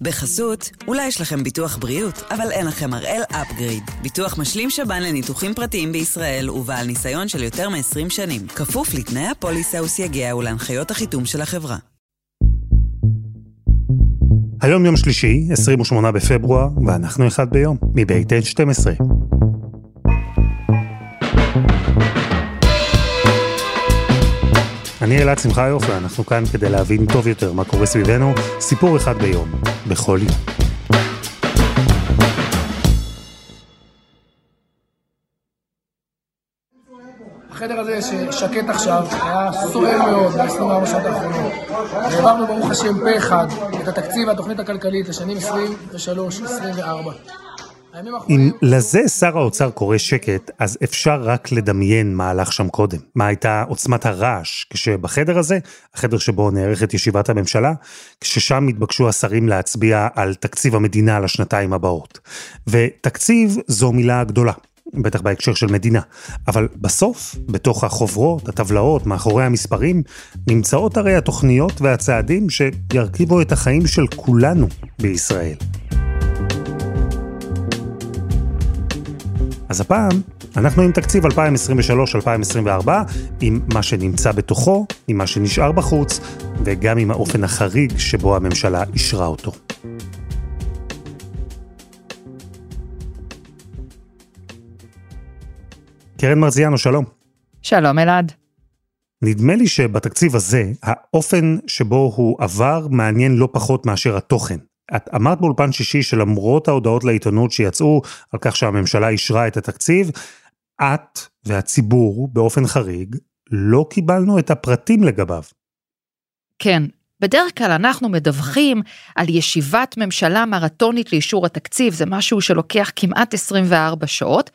בחסות, אולי יש לכם ביטוח בריאות, אבל אין לכם הראל אפגריד. ביטוח משלים שב"ן לניתוחים פרטיים בישראל ובעל ניסיון של יותר מ-20 שנים. כפוף לתנאי הפוליסה וסייגיה ולהנחיות החיתום של החברה. היום יום שלישי, 28 בפברואר, ואנחנו אחד ביום, מבית N12. אני אלעד שמחיוף, ואנחנו כאן כדי להבין טוב יותר מה קורה סביבנו, סיפור אחד ביום, בכל יום. החדר הזה ששקט עכשיו, היה סוער מאוד ב-24 שעות האחרונות. העברנו ברוך השם פה אחד את התקציב והתוכנית הכלכלית לשנים 23-24. אם לזה שר האוצר קורא שקט, אז אפשר רק לדמיין מה הלך שם קודם. מה הייתה עוצמת הרעש, כשבחדר הזה, החדר שבו נערכת ישיבת הממשלה, כששם התבקשו השרים להצביע על תקציב המדינה לשנתיים הבאות. ותקציב זו מילה גדולה. בטח בהקשר של מדינה. אבל בסוף, בתוך החוברות, הטבלאות, מאחורי המספרים, נמצאות הרי התוכניות והצעדים שירכיבו את החיים של כולנו בישראל. אז הפעם, אנחנו עם תקציב 2023-2024, עם מה שנמצא בתוכו, עם מה שנשאר בחוץ, וגם עם האופן החריג שבו הממשלה אישרה אותו. קרן מרזיאנו, שלום. שלום אלעד. נדמה לי שבתקציב הזה, האופן שבו הוא עבר מעניין לא פחות מאשר התוכן. את אמרת באולפן שישי שלמרות ההודעות לעיתונות שיצאו על כך שהממשלה אישרה את התקציב, את והציבור באופן חריג לא קיבלנו את הפרטים לגביו. כן, בדרך כלל אנחנו מדווחים על ישיבת ממשלה מרתונית לאישור התקציב, זה משהו שלוקח כמעט 24 שעות.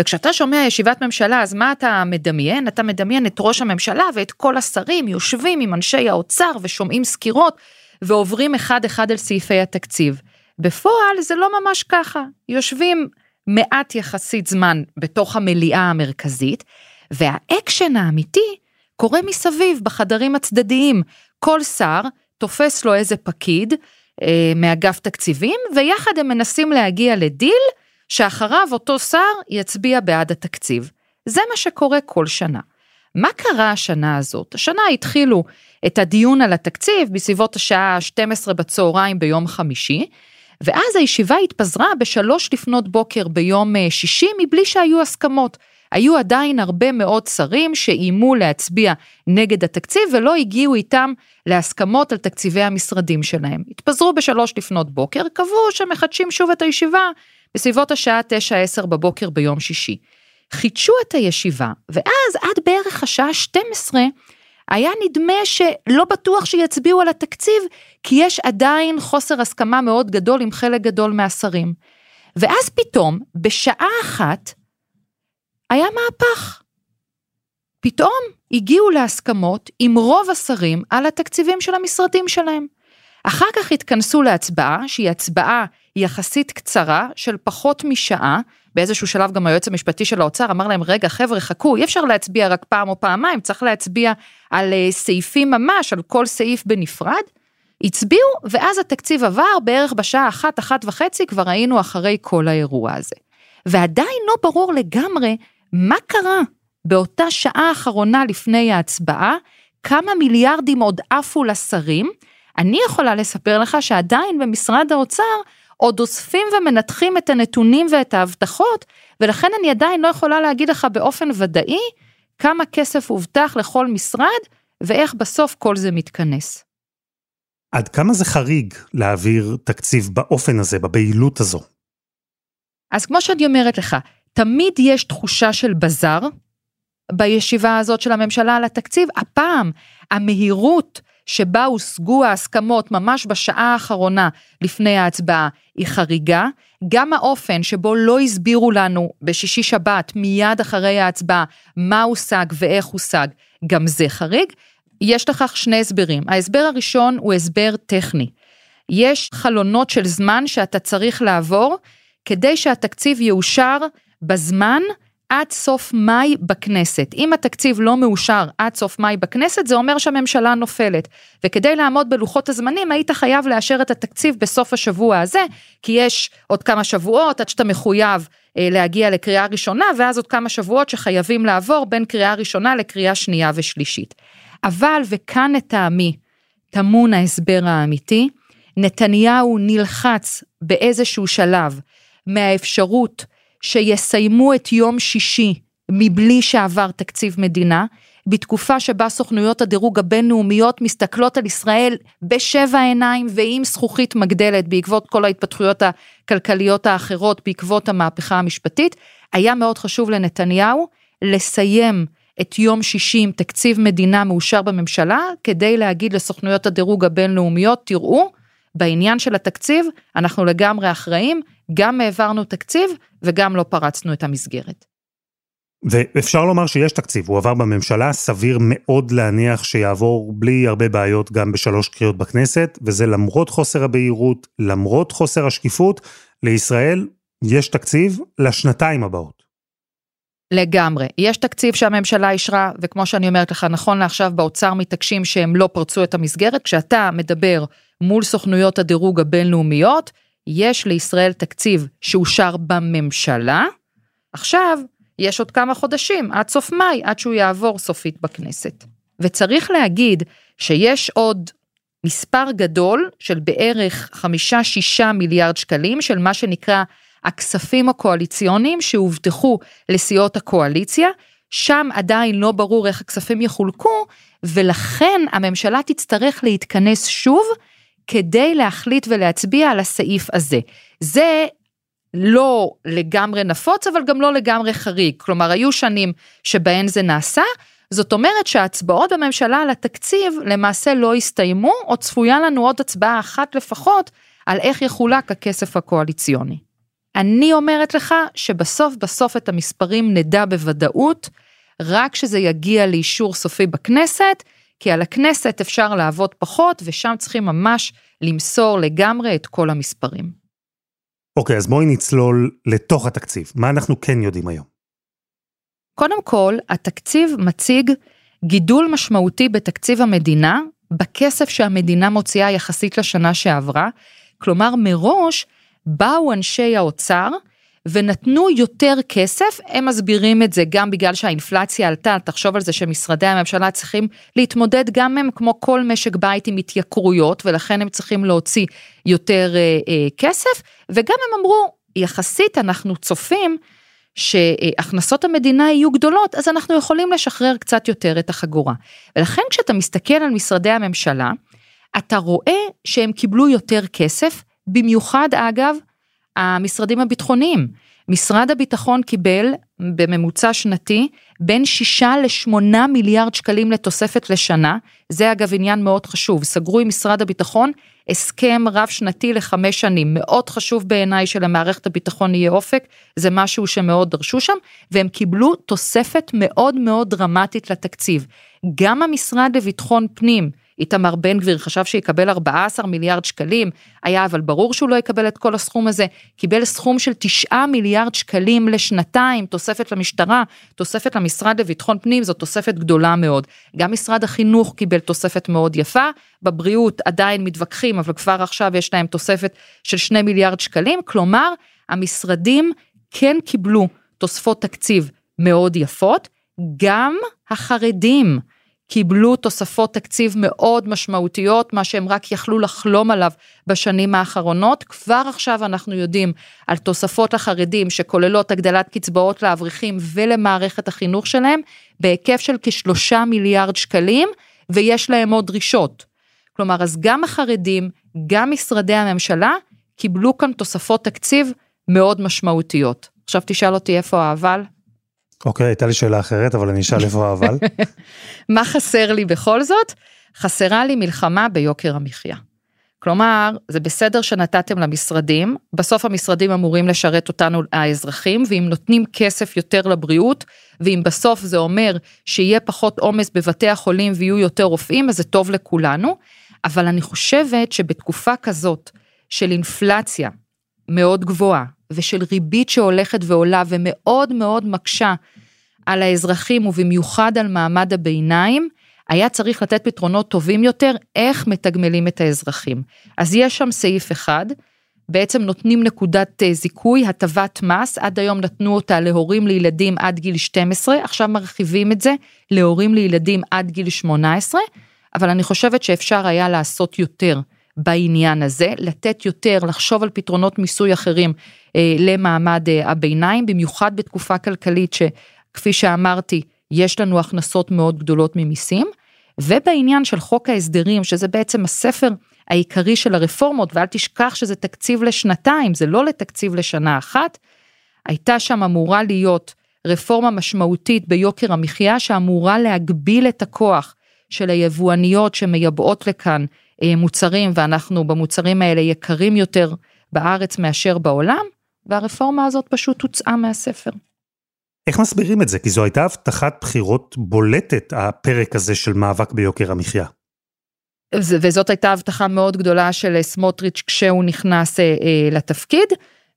וכשאתה שומע ישיבת ממשלה, אז מה אתה מדמיין? אתה מדמיין את ראש הממשלה ואת כל השרים יושבים עם אנשי האוצר ושומעים סקירות ועוברים אחד אחד על סעיפי התקציב. בפועל זה לא ממש ככה, יושבים מעט יחסית זמן בתוך המליאה המרכזית, והאקשן האמיתי קורה מסביב בחדרים הצדדיים. כל שר תופס לו איזה פקיד אה, מאגף תקציבים, ויחד הם מנסים להגיע לדיל שאחריו אותו שר יצביע בעד התקציב. זה מה שקורה כל שנה. מה קרה השנה הזאת? השנה התחילו את הדיון על התקציב בסביבות השעה 12 בצהריים ביום חמישי, ואז הישיבה התפזרה בשלוש לפנות בוקר ביום אה, שישי מבלי שהיו הסכמות. היו עדיין הרבה מאוד שרים שאיימו להצביע נגד התקציב ולא הגיעו איתם להסכמות על תקציבי המשרדים שלהם. התפזרו בשלוש לפנות בוקר, קבעו שמחדשים שוב את הישיבה בסביבות השעה 9-10 בבוקר ביום שישי. חידשו את הישיבה, ואז עד בערך השעה 12 היה נדמה שלא בטוח שיצביעו על התקציב, כי יש עדיין חוסר הסכמה מאוד גדול עם חלק גדול מהשרים. ואז פתאום, בשעה אחת, היה מהפך. פתאום הגיעו להסכמות עם רוב השרים על התקציבים של המשרדים שלהם. אחר כך התכנסו להצבעה, שהיא הצבעה יחסית קצרה של פחות משעה, באיזשהו שלב גם היועץ המשפטי של האוצר אמר להם, רגע חבר'ה חכו, אי אפשר להצביע רק פעם או פעמיים, צריך להצביע על אה, סעיפים ממש, על כל סעיף בנפרד. הצביעו, ואז התקציב עבר בערך בשעה אחת, אחת וחצי, כבר היינו אחרי כל האירוע הזה. ועדיין לא ברור לגמרי מה קרה באותה שעה האחרונה לפני ההצבעה, כמה מיליארדים עוד עפו לשרים. אני יכולה לספר לך שעדיין במשרד האוצר עוד אוספים ומנתחים את הנתונים ואת ההבטחות, ולכן אני עדיין לא יכולה להגיד לך באופן ודאי כמה כסף הובטח לכל משרד, ואיך בסוף כל זה מתכנס. עד כמה זה חריג להעביר תקציב באופן הזה, בבהילות הזו? אז כמו שאני אומרת לך, תמיד יש תחושה של בזאר בישיבה הזאת של הממשלה על התקציב. הפעם המהירות שבה הושגו ההסכמות ממש בשעה האחרונה לפני ההצבעה היא חריגה. גם האופן שבו לא הסבירו לנו בשישי שבת מיד אחרי ההצבעה מה הושג ואיך הושג, גם זה חריג. יש לכך שני הסברים. ההסבר הראשון הוא הסבר טכני. יש חלונות של זמן שאתה צריך לעבור כדי שהתקציב יאושר בזמן עד סוף מאי בכנסת. אם התקציב לא מאושר עד סוף מאי בכנסת, זה אומר שהממשלה נופלת. וכדי לעמוד בלוחות הזמנים, היית חייב לאשר את התקציב בסוף השבוע הזה, כי יש עוד כמה שבועות עד שאתה מחויב אה, להגיע לקריאה ראשונה, ואז עוד כמה שבועות שחייבים לעבור בין קריאה ראשונה לקריאה שנייה ושלישית. אבל, וכאן לטעמי, טמון ההסבר האמיתי, נתניהו נלחץ באיזשהו שלב מהאפשרות שיסיימו את יום שישי מבלי שעבר תקציב מדינה, בתקופה שבה סוכנויות הדירוג הבינלאומיות מסתכלות על ישראל בשבע עיניים ועם זכוכית מגדלת בעקבות כל ההתפתחויות הכלכליות האחרות בעקבות המהפכה המשפטית, היה מאוד חשוב לנתניהו לסיים את יום שישי עם תקציב מדינה מאושר בממשלה, כדי להגיד לסוכנויות הדירוג הבינלאומיות, תראו, בעניין של התקציב אנחנו לגמרי אחראים, גם העברנו תקציב וגם לא פרצנו את המסגרת. ואפשר לומר שיש תקציב, הוא עבר בממשלה, סביר מאוד להניח שיעבור בלי הרבה בעיות גם בשלוש קריאות בכנסת, וזה למרות חוסר הבהירות, למרות חוסר השקיפות, לישראל יש תקציב לשנתיים הבאות. לגמרי. יש תקציב שהממשלה אישרה, וכמו שאני אומרת לך, נכון לעכשיו באוצר מתעקשים שהם לא פרצו את המסגרת. כשאתה מדבר מול סוכנויות הדירוג הבינלאומיות, יש לישראל תקציב שאושר בממשלה. עכשיו, יש עוד כמה חודשים, עד סוף מאי, עד שהוא יעבור סופית בכנסת. וצריך להגיד שיש עוד מספר גדול של בערך חמישה-שישה מיליארד שקלים של מה שנקרא הכספים הקואליציוניים שהובטחו לסיעות הקואליציה, שם עדיין לא ברור איך הכספים יחולקו, ולכן הממשלה תצטרך להתכנס שוב כדי להחליט ולהצביע על הסעיף הזה. זה לא לגמרי נפוץ, אבל גם לא לגמרי חריג. כלומר, היו שנים שבהן זה נעשה, זאת אומרת שההצבעות בממשלה על התקציב למעשה לא הסתיימו, או צפויה לנו עוד הצבעה אחת לפחות על איך יחולק הכסף הקואליציוני. אני אומרת לך שבסוף בסוף את המספרים נדע בוודאות, רק כשזה יגיע לאישור סופי בכנסת, כי על הכנסת אפשר לעבוד פחות, ושם צריכים ממש למסור לגמרי את כל המספרים. אוקיי, okay, אז בואי נצלול לתוך התקציב. מה אנחנו כן יודעים היום? קודם כל, התקציב מציג גידול משמעותי בתקציב המדינה, בכסף שהמדינה מוציאה יחסית לשנה שעברה. כלומר, מראש באו אנשי האוצר ונתנו יותר כסף, הם מסבירים את זה גם בגלל שהאינפלציה עלתה, תחשוב על זה שמשרדי הממשלה צריכים להתמודד גם הם כמו כל משק בית עם התייקרויות, ולכן הם צריכים להוציא יותר אה, אה, כסף, וגם הם אמרו, יחסית אנחנו צופים שהכנסות המדינה יהיו גדולות, אז אנחנו יכולים לשחרר קצת יותר את החגורה. ולכן כשאתה מסתכל על משרדי הממשלה, אתה רואה שהם קיבלו יותר כסף, במיוחד אגב, המשרדים הביטחוניים. משרד הביטחון קיבל בממוצע שנתי בין 6 ל-8 מיליארד שקלים לתוספת לשנה, זה אגב עניין מאוד חשוב, סגרו עם משרד הביטחון הסכם רב שנתי לחמש שנים, מאוד חשוב בעיניי שלמערכת הביטחון יהיה אופק, זה משהו שמאוד דרשו שם, והם קיבלו תוספת מאוד מאוד דרמטית לתקציב. גם המשרד לביטחון פנים, איתמר בן גביר חשב שיקבל 14 מיליארד שקלים, היה אבל ברור שהוא לא יקבל את כל הסכום הזה, קיבל סכום של 9 מיליארד שקלים לשנתיים, תוספת למשטרה, תוספת למשרד לביטחון פנים, זו תוספת גדולה מאוד. גם משרד החינוך קיבל תוספת מאוד יפה, בבריאות עדיין מתווכחים, אבל כבר עכשיו יש להם תוספת של 2 מיליארד שקלים, כלומר, המשרדים כן קיבלו תוספות תקציב מאוד יפות, גם החרדים. קיבלו תוספות תקציב מאוד משמעותיות, מה שהם רק יכלו לחלום עליו בשנים האחרונות. כבר עכשיו אנחנו יודעים על תוספות לחרדים שכוללות הגדלת קצבאות לאברכים ולמערכת החינוך שלהם, בהיקף של כשלושה מיליארד שקלים, ויש להם עוד דרישות. כלומר, אז גם החרדים, גם משרדי הממשלה, קיבלו כאן תוספות תקציב מאוד משמעותיות. עכשיו תשאל אותי איפה האבל? אוקיי, הייתה לי שאלה אחרת, אבל אני אשאל איפה האבל. מה חסר לי בכל זאת? חסרה לי מלחמה ביוקר המחיה. כלומר, זה בסדר שנתתם למשרדים, בסוף המשרדים אמורים לשרת אותנו האזרחים, ואם נותנים כסף יותר לבריאות, ואם בסוף זה אומר שיהיה פחות עומס בבתי החולים ויהיו יותר רופאים, אז זה טוב לכולנו. אבל אני חושבת שבתקופה כזאת של אינפלציה מאוד גבוהה, ושל ריבית שהולכת ועולה ומאוד מאוד מקשה על האזרחים ובמיוחד על מעמד הביניים, היה צריך לתת פתרונות טובים יותר איך מתגמלים את האזרחים. אז יש שם סעיף אחד, בעצם נותנים נקודת אה, זיכוי, הטבת מס, עד היום נתנו אותה להורים לילדים עד גיל 12, עכשיו מרחיבים את זה להורים לילדים עד גיל 18, אבל אני חושבת שאפשר היה לעשות יותר בעניין הזה, לתת יותר, לחשוב על פתרונות מיסוי אחרים אה, למעמד אה, הביניים, במיוחד בתקופה כלכלית שכפי שאמרתי, יש לנו הכנסות מאוד גדולות ממיסים, ובעניין של חוק ההסדרים, שזה בעצם הספר העיקרי של הרפורמות, ואל תשכח שזה תקציב לשנתיים, זה לא לתקציב לשנה אחת, הייתה שם אמורה להיות רפורמה משמעותית ביוקר המחיה שאמורה להגביל את הכוח של היבואניות שמייבאות לכאן מוצרים ואנחנו במוצרים האלה יקרים יותר בארץ מאשר בעולם, והרפורמה הזאת פשוט הוצאה מהספר. איך מסבירים את זה? כי זו הייתה הבטחת בחירות בולטת, הפרק הזה של מאבק ביוקר המחיה. וזאת הייתה הבטחה מאוד גדולה של סמוטריץ' כשהוא נכנס אה, אה, לתפקיד.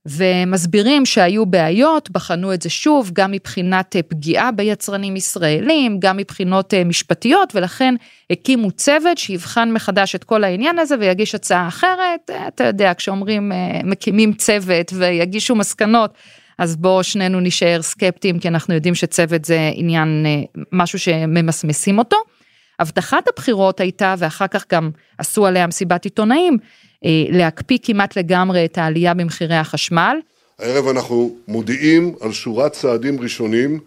ומסבירים שהיו בעיות, בחנו את זה שוב, גם מבחינת אה, פגיעה ביצרנים ישראלים, גם מבחינות אה, משפטיות, ולכן הקימו צוות שיבחן מחדש את כל העניין הזה ויגיש הצעה אחרת. אה, אתה יודע, כשאומרים מקימים צוות ויגישו מסקנות, אז בואו שנינו נשאר סקפטיים, כי אנחנו יודעים שצוות זה עניין, משהו שממסמסים אותו. הבטחת הבחירות הייתה, ואחר כך גם עשו עליה מסיבת עיתונאים, אה, להקפיא כמעט לגמרי את העלייה במחירי החשמל. הערב אנחנו מודיעים על שורת צעדים ראשונים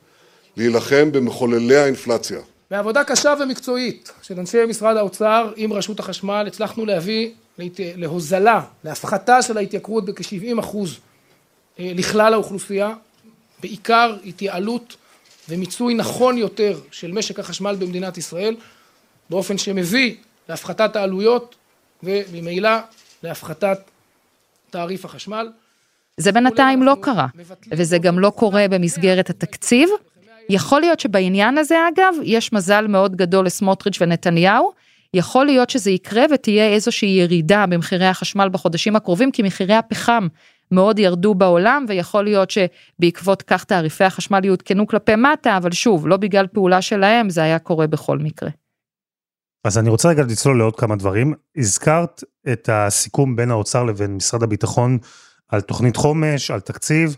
להילחם במחוללי האינפלציה. בעבודה קשה ומקצועית של אנשי משרד האוצר עם רשות החשמל הצלחנו להביא להוזלה, להפחתה של ההתייקרות בכ-70 אחוז לכלל האוכלוסייה, בעיקר התייעלות ומיצוי נכון יותר של משק החשמל במדינת ישראל, באופן שמביא להפחתת העלויות וממילא להפחתת תעריף החשמל. זה בינתיים לא קרה, וזה גם לא קורה במסגרת התקציב. יכול להיות שבעניין הזה אגב, יש מזל מאוד גדול לסמוטריץ' ונתניהו, יכול להיות שזה יקרה ותהיה איזושהי ירידה במחירי החשמל בחודשים הקרובים, כי מחירי הפחם מאוד ירדו בעולם, ויכול להיות שבעקבות כך תעריפי החשמל יעודכנו כלפי מטה, אבל שוב, לא בגלל פעולה שלהם, זה היה קורה בכל מקרה. אז אני רוצה רגע לצלול לעוד כמה דברים. הזכרת את הסיכום בין האוצר לבין משרד הביטחון על תוכנית חומש, על תקציב.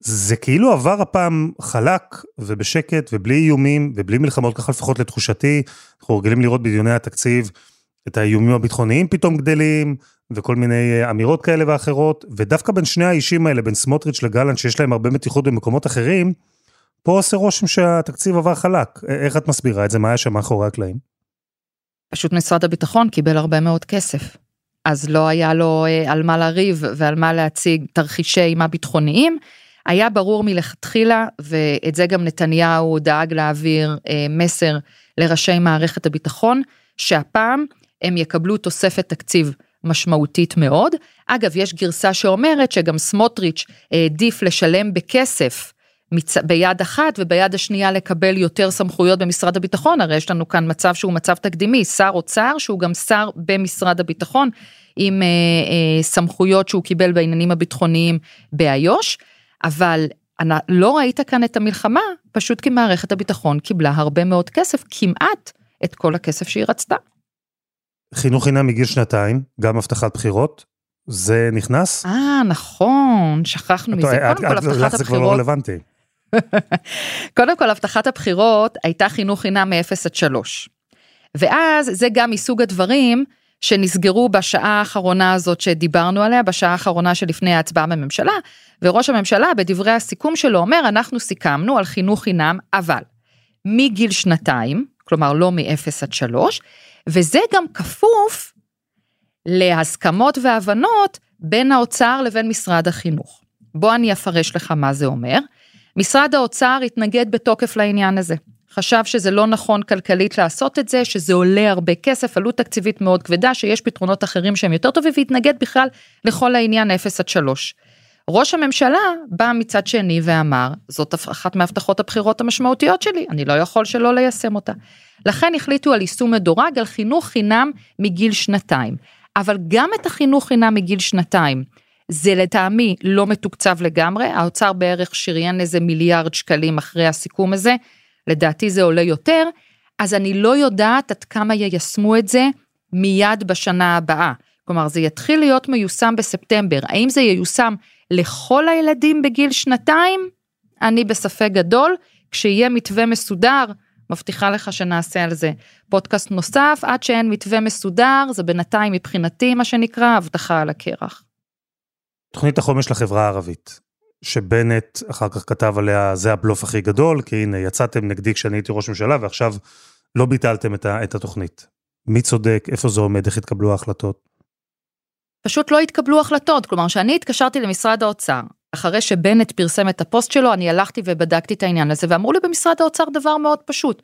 זה כאילו עבר הפעם חלק ובשקט ובלי איומים ובלי מלחמות, ככה לפחות לתחושתי. אנחנו רגילים לראות בדיוני התקציב את האיומים הביטחוניים פתאום גדלים, וכל מיני אה, אמירות כאלה ואחרות, ודווקא בין שני האישים האלה, בין סמוטריץ' לגלנט, שיש להם הרבה מתיחות במקומות אחרים, פה עושה רושם שהתקציב עבר חלק. איך את מסבירה את זה? מה היה שם מאחורי הקלעים? פשוט משרד הביטחון קיבל הרבה מאוד כסף. אז לא היה לו אה, על מה לריב ועל מה להציג תרחישי אימה ביטחוניים. היה ברור מלכתחילה, ואת זה גם נתניהו דאג להעביר אה, מסר לראשי מערכת הביטחון, שהפעם הם יקבלו תוספת תקציב משמעותית מאוד. אגב, יש גרסה שאומרת שגם סמוטריץ' העדיף לשלם בכסף מצ... ביד אחת וביד השנייה לקבל יותר סמכויות במשרד הביטחון, הרי יש לנו כאן מצב שהוא מצב תקדימי, שר אוצר שהוא גם שר במשרד הביטחון, עם אה, אה, סמכויות שהוא קיבל בעניינים הביטחוניים באיו"ש, אבל אני, לא ראית כאן את המלחמה, פשוט כי מערכת הביטחון קיבלה הרבה מאוד כסף, כמעט את כל הכסף שהיא רצתה. חינוך חינם מגיל שנתיים, גם הבטחת בחירות, זה נכנס? אה, נכון, שכחנו מזה. קודם כל, הבטחת הבחירות... זה כבר לא רלוונטי. קודם כל, הבטחת הבחירות הייתה חינוך חינם מ-0 עד 3. ואז זה גם מסוג הדברים שנסגרו בשעה האחרונה הזאת שדיברנו עליה, בשעה האחרונה שלפני ההצבעה בממשלה, וראש הממשלה בדברי הסיכום שלו אומר, אנחנו סיכמנו על חינוך חינם, אבל מגיל שנתיים, כלומר לא מ-0 עד 3, וזה גם כפוף להסכמות והבנות בין האוצר לבין משרד החינוך. בוא אני אפרש לך מה זה אומר. משרד האוצר התנגד בתוקף לעניין הזה. חשב שזה לא נכון כלכלית לעשות את זה, שזה עולה הרבה כסף, עלות תקציבית מאוד כבדה, שיש פתרונות אחרים שהם יותר טובים, והתנגד בכלל לכל העניין 0 עד 3. ראש הממשלה בא מצד שני ואמר, זאת אחת מהבטחות הבחירות המשמעותיות שלי, אני לא יכול שלא ליישם אותה. לכן החליטו על יישום מדורג על חינוך חינם מגיל שנתיים. אבל גם את החינוך חינם מגיל שנתיים זה לטעמי לא מתוקצב לגמרי, האוצר בערך שריין איזה מיליארד שקלים אחרי הסיכום הזה, לדעתי זה עולה יותר, אז אני לא יודעת עד כמה יישמו את זה מיד בשנה הבאה. כלומר, זה יתחיל להיות מיושם בספטמבר. האם זה ייושם לכל הילדים בגיל שנתיים? אני בספק גדול. כשיהיה מתווה מסודר, מבטיחה לך שנעשה על זה פודקאסט נוסף, עד שאין מתווה מסודר, זה בינתיים מבחינתי מה שנקרא הבטחה על הקרח. תוכנית החומש לחברה הערבית, שבנט אחר כך כתב עליה, זה הבלוף הכי גדול, כי הנה, יצאתם נגדי כשאני הייתי ראש ממשלה, ועכשיו לא ביטלתם את, את התוכנית. מי צודק, איפה זה עומד, איך התקבלו ההחלטות? פשוט לא התקבלו החלטות, כלומר, כשאני התקשרתי למשרד האוצר, אחרי שבנט פרסם את הפוסט שלו, אני הלכתי ובדקתי את העניין הזה, ואמרו לי במשרד האוצר דבר מאוד פשוט.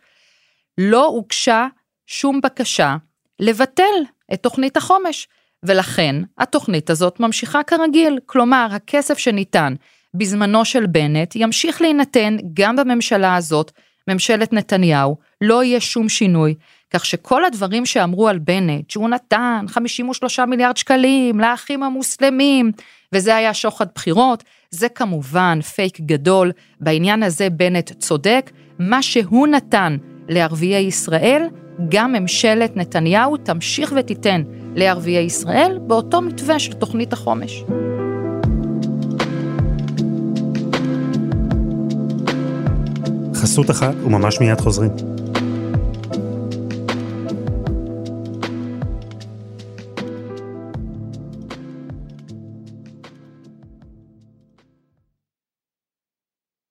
לא הוגשה שום בקשה לבטל את תוכנית החומש, ולכן התוכנית הזאת ממשיכה כרגיל, כלומר, הכסף שניתן בזמנו של בנט ימשיך להינתן גם בממשלה הזאת, ממשלת נתניהו, לא יהיה שום שינוי, כך שכל הדברים שאמרו על בנט, שהוא נתן 53 מיליארד שקלים לאחים המוסלמים, וזה היה שוחד בחירות, זה כמובן פייק גדול, בעניין הזה בנט צודק, מה שהוא נתן לערביי ישראל, גם ממשלת נתניהו תמשיך ותיתן לערביי ישראל באותו מתווה של תוכנית החומש. חסות אחת וממש מיד חוזרים.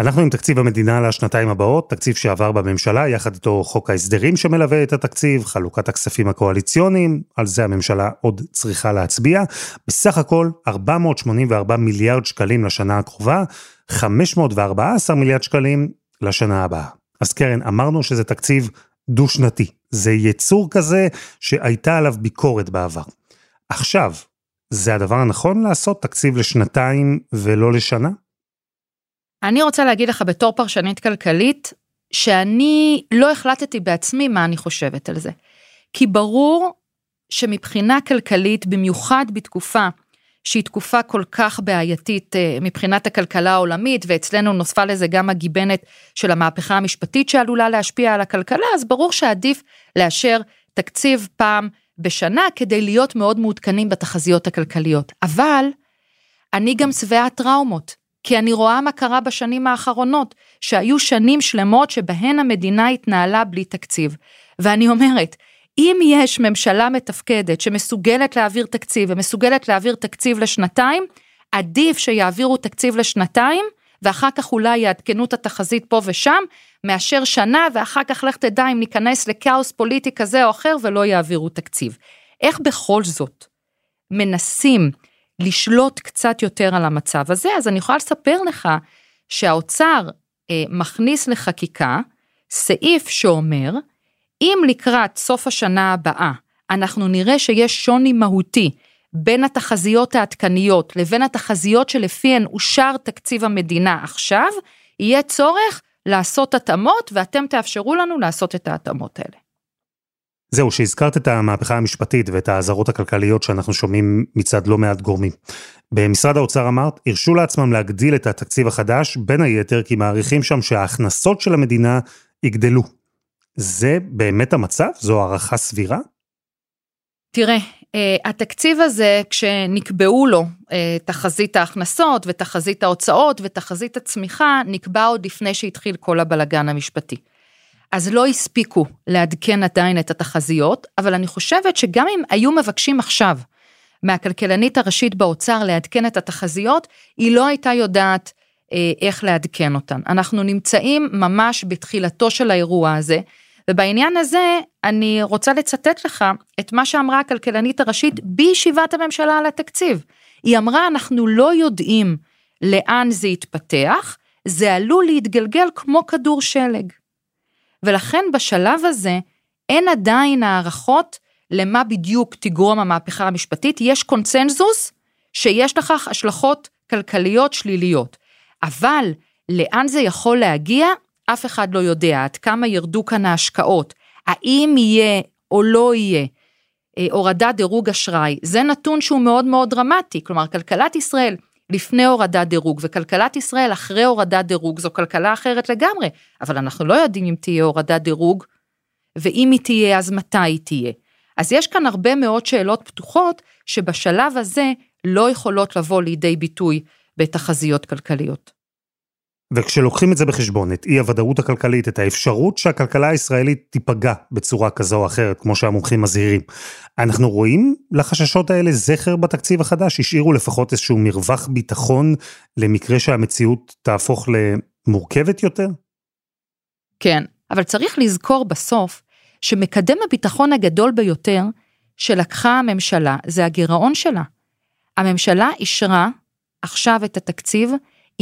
אנחנו עם תקציב המדינה לשנתיים הבאות, תקציב שעבר בממשלה, יחד איתו חוק ההסדרים שמלווה את התקציב, חלוקת הכספים הקואליציוניים, על זה הממשלה עוד צריכה להצביע. בסך הכל 484 מיליארד שקלים לשנה הקרובה, 514 מיליארד שקלים לשנה הבאה. אז קרן, אמרנו שזה תקציב דו-שנתי. זה יצור כזה שהייתה עליו ביקורת בעבר. עכשיו, זה הדבר הנכון לעשות תקציב לשנתיים ולא לשנה? אני רוצה להגיד לך בתור פרשנית כלכלית, שאני לא החלטתי בעצמי מה אני חושבת על זה. כי ברור שמבחינה כלכלית, במיוחד בתקופה שהיא תקופה כל כך בעייתית אה, מבחינת הכלכלה העולמית, ואצלנו נוספה לזה גם הגיבנת של המהפכה המשפטית שעלולה להשפיע על הכלכלה, אז ברור שעדיף לאשר תקציב פעם בשנה כדי להיות מאוד מעודכנים בתחזיות הכלכליות. אבל אני גם שבעת טראומות. כי אני רואה מה קרה בשנים האחרונות, שהיו שנים שלמות שבהן המדינה התנהלה בלי תקציב. ואני אומרת, אם יש ממשלה מתפקדת שמסוגלת להעביר תקציב ומסוגלת להעביר תקציב לשנתיים, עדיף שיעבירו תקציב לשנתיים, ואחר כך אולי יעדכנו את התחזית פה ושם, מאשר שנה, ואחר כך לך תדע אם ניכנס לכאוס פוליטי כזה או אחר ולא יעבירו תקציב. איך בכל זאת מנסים לשלוט קצת יותר על המצב הזה, אז אני יכולה לספר לך שהאוצר אה, מכניס לחקיקה סעיף שאומר, אם לקראת סוף השנה הבאה אנחנו נראה שיש שוני מהותי בין התחזיות העדכניות לבין התחזיות שלפיהן אושר תקציב המדינה עכשיו, יהיה צורך לעשות התאמות ואתם תאפשרו לנו לעשות את ההתאמות האלה. זהו, שהזכרת את המהפכה המשפטית ואת האזהרות הכלכליות שאנחנו שומעים מצד לא מעט גורמים. במשרד האוצר אמרת, הרשו לעצמם להגדיל את התקציב החדש, בין היתר כי מעריכים שם שההכנסות של המדינה יגדלו. זה באמת המצב? זו הערכה סבירה? תראה, אה, התקציב הזה, כשנקבעו לו אה, תחזית ההכנסות ותחזית ההוצאות ותחזית הצמיחה, נקבע עוד לפני שהתחיל כל הבלגן המשפטי. אז לא הספיקו לעדכן עדיין את התחזיות, אבל אני חושבת שגם אם היו מבקשים עכשיו מהכלכלנית הראשית באוצר לעדכן את התחזיות, היא לא הייתה יודעת אה, איך לעדכן אותן. אנחנו נמצאים ממש בתחילתו של האירוע הזה, ובעניין הזה אני רוצה לצטט לך את מה שאמרה הכלכלנית הראשית בישיבת הממשלה על התקציב. היא אמרה, אנחנו לא יודעים לאן זה יתפתח, זה עלול להתגלגל כמו כדור שלג. ולכן בשלב הזה אין עדיין הערכות למה בדיוק תגרום המהפכה המשפטית, יש קונצנזוס שיש לכך השלכות כלכליות שליליות. אבל לאן זה יכול להגיע? אף אחד לא יודע. עד כמה ירדו כאן ההשקעות, האם יהיה או לא יהיה אה, הורדת דירוג אשראי, זה נתון שהוא מאוד מאוד דרמטי, כלומר כלכלת ישראל לפני הורדת דירוג וכלכלת ישראל אחרי הורדת דירוג זו כלכלה אחרת לגמרי, אבל אנחנו לא יודעים אם תהיה הורדת דירוג, ואם היא תהיה אז מתי היא תהיה. אז יש כאן הרבה מאוד שאלות פתוחות שבשלב הזה לא יכולות לבוא לידי ביטוי בתחזיות כלכליות. וכשלוקחים את זה בחשבון, את אי הוודאות הכלכלית, את האפשרות שהכלכלה הישראלית תיפגע בצורה כזו או אחרת, כמו שהמומחים מזהירים, אנחנו רואים לחששות האלה זכר בתקציב החדש? השאירו לפחות איזשהו מרווח ביטחון למקרה שהמציאות תהפוך למורכבת יותר? כן, אבל צריך לזכור בסוף שמקדם הביטחון הגדול ביותר שלקחה הממשלה זה הגירעון שלה. הממשלה אישרה עכשיו את התקציב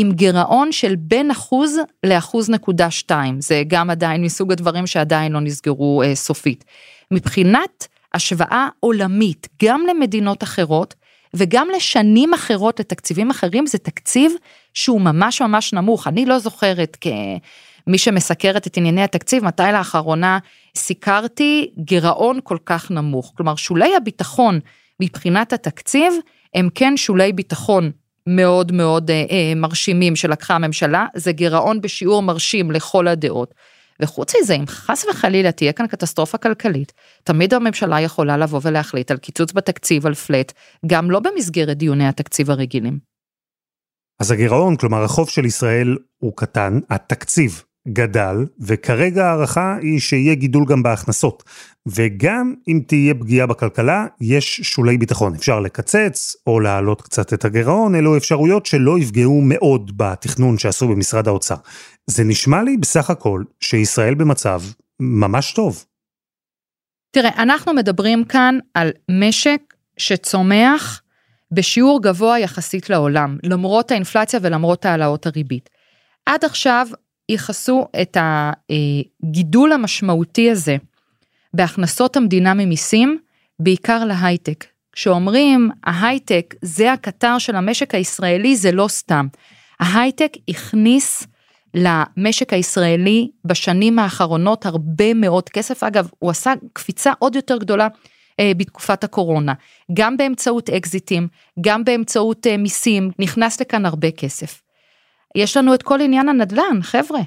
עם גירעון של בין אחוז לאחוז נקודה שתיים, זה גם עדיין מסוג הדברים שעדיין לא נסגרו אה, סופית. מבחינת השוואה עולמית, גם למדינות אחרות, וגם לשנים אחרות, לתקציבים אחרים, זה תקציב שהוא ממש ממש נמוך. אני לא זוכרת כמי שמסקרת את ענייני התקציב, מתי לאחרונה סיקרתי גירעון כל כך נמוך. כלומר, שולי הביטחון מבחינת התקציב, הם כן שולי ביטחון מאוד מאוד אה, אה, מרשימים שלקחה הממשלה, זה גירעון בשיעור מרשים לכל הדעות. וחוץ מזה, אם חס וחלילה תהיה כאן קטסטרופה כלכלית, תמיד הממשלה יכולה לבוא ולהחליט על קיצוץ בתקציב, על פלט, גם לא במסגרת דיוני התקציב הרגילים. אז הגירעון, כלומר החוב של ישראל הוא קטן, התקציב גדל, וכרגע ההערכה היא שיהיה גידול גם בהכנסות. וגם אם תהיה פגיעה בכלכלה, יש שולי ביטחון. אפשר לקצץ או להעלות קצת את הגירעון, אלו אפשרויות שלא יפגעו מאוד בתכנון שעשו במשרד האוצר. זה נשמע לי בסך הכל שישראל במצב ממש טוב. תראה, אנחנו מדברים כאן על משק שצומח בשיעור גבוה יחסית לעולם, למרות האינפלציה ולמרות העלאות הריבית. עד עכשיו ייחסו את הגידול המשמעותי הזה בהכנסות המדינה ממיסים, בעיקר להייטק. כשאומרים ההייטק זה הקטר של המשק הישראלי זה לא סתם. ההייטק הכניס למשק הישראלי בשנים האחרונות הרבה מאוד כסף, אגב הוא עשה קפיצה עוד יותר גדולה אה, בתקופת הקורונה, גם באמצעות אקזיטים, גם באמצעות אה, מיסים, נכנס לכאן הרבה כסף. יש לנו את כל עניין הנדל"ן, חבר'ה.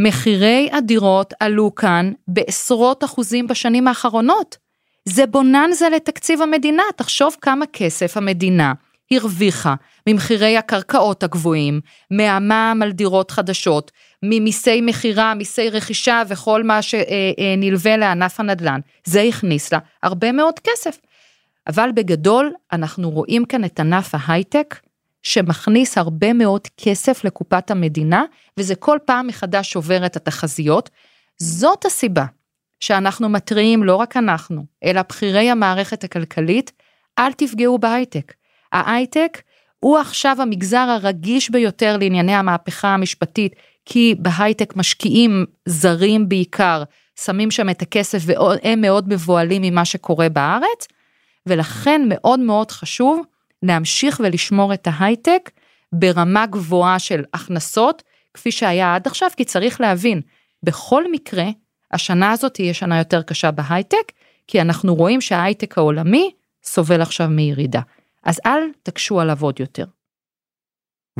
מחירי הדירות עלו כאן בעשרות אחוזים בשנים האחרונות. זה בוננזה לתקציב המדינה, תחשוב כמה כסף המדינה הרוויחה ממחירי הקרקעות הגבוהים, מהמע"מ על דירות חדשות, ממיסי מכירה, מיסי רכישה וכל מה שנלווה לענף הנדל"ן. זה הכניס לה הרבה מאוד כסף. אבל בגדול אנחנו רואים כאן את ענף ההייטק שמכניס הרבה מאוד כסף לקופת המדינה, וזה כל פעם מחדש שובר את התחזיות. זאת הסיבה שאנחנו מתריעים, לא רק אנחנו, אלא בכירי המערכת הכלכלית, אל תפגעו בהייטק. ההייטק הוא עכשיו המגזר הרגיש ביותר לענייני המהפכה המשפטית, כי בהייטק משקיעים זרים בעיקר, שמים שם את הכסף והם מאוד מבוהלים ממה שקורה בארץ, ולכן מאוד מאוד חשוב להמשיך ולשמור את ההייטק ברמה גבוהה של הכנסות, כפי שהיה עד עכשיו, כי צריך להבין, בכל מקרה, השנה הזאת תהיה שנה יותר קשה בהייטק, כי אנחנו רואים שההייטק העולמי סובל עכשיו מירידה. אז אל תקשו עליו עוד יותר.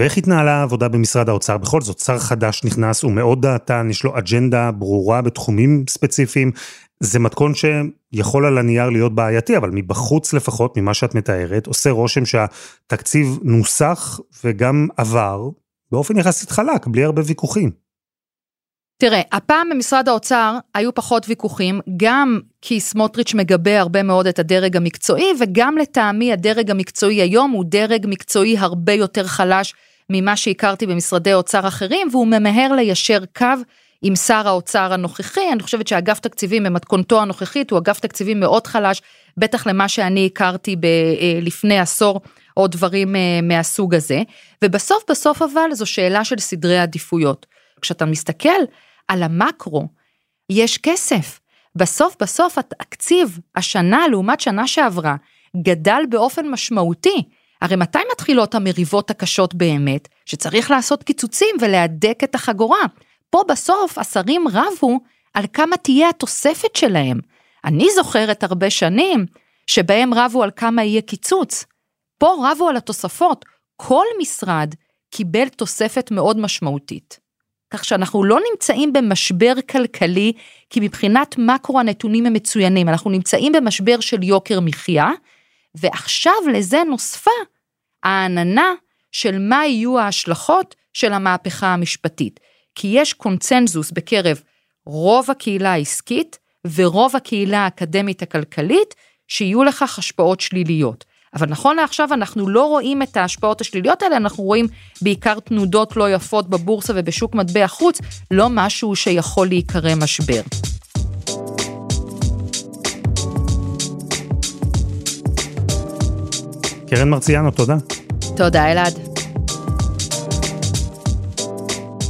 ואיך התנהלה העבודה במשרד האוצר? בכל זאת, שר חדש נכנס, הוא מאוד דעתן, יש לו אג'נדה ברורה בתחומים ספציפיים. זה מתכון שיכול על הנייר להיות בעייתי, אבל מבחוץ לפחות, ממה שאת מתארת, עושה רושם שהתקציב נוסח וגם עבר באופן יחסית חלק, בלי הרבה ויכוחים. תראה, הפעם במשרד האוצר היו פחות ויכוחים, גם כי סמוטריץ' מגבה הרבה מאוד את הדרג המקצועי, וגם לטעמי הדרג המקצועי היום הוא דרג מקצועי הרבה יותר חלש ממה שהכרתי במשרדי אוצר אחרים, והוא ממהר ליישר קו עם שר האוצר הנוכחי, אני חושבת שאגף תקציבים במתכונתו הנוכחית הוא אגף תקציבים מאוד חלש, בטח למה שאני הכרתי ב, אה, לפני עשור או דברים אה, מהסוג הזה, ובסוף בסוף אבל זו שאלה של סדרי עדיפויות. כשאתה מסתכל על המקרו, יש כסף. בסוף בסוף התקציב השנה לעומת שנה שעברה גדל באופן משמעותי. הרי מתי מתחילות המריבות הקשות באמת? שצריך לעשות קיצוצים ולהדק את החגורה. פה בסוף השרים רבו על כמה תהיה התוספת שלהם. אני זוכרת הרבה שנים שבהם רבו על כמה יהיה קיצוץ. פה רבו על התוספות. כל משרד קיבל תוספת מאוד משמעותית. כך שאנחנו לא נמצאים במשבר כלכלי, כי מבחינת מקרו הנתונים הם מצוינים, אנחנו נמצאים במשבר של יוקר מחיה, ועכשיו לזה נוספה העננה של מה יהיו ההשלכות של המהפכה המשפטית. כי יש קונצנזוס בקרב רוב הקהילה העסקית ורוב הקהילה האקדמית הכלכלית, שיהיו לכך השפעות שליליות. אבל נכון לעכשיו אנחנו לא רואים את ההשפעות השליליות האלה, אנחנו רואים בעיקר תנודות לא יפות בבורסה ובשוק מטבע חוץ, לא משהו שיכול להיקרא משבר. קרן מרציאנו, תודה. תודה, אלעד.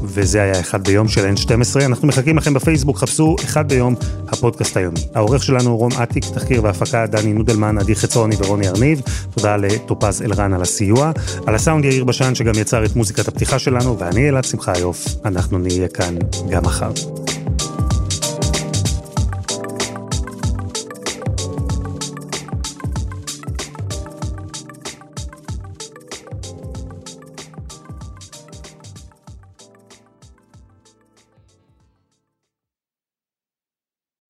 וזה היה אחד ביום של N12. אנחנו מחכים לכם בפייסבוק, חפשו אחד ביום, הפודקאסט היומי. העורך שלנו רום אטיק, תחקיר והפקה דני נודלמן, עדי חצרוני ורוני ארניב. תודה לטופז אלרן על הסיוע. על הסאונד יאיר בשן שגם יצר את מוזיקת הפתיחה שלנו, ואני אלעד שמחה יוף. אנחנו נהיה כאן גם מחר.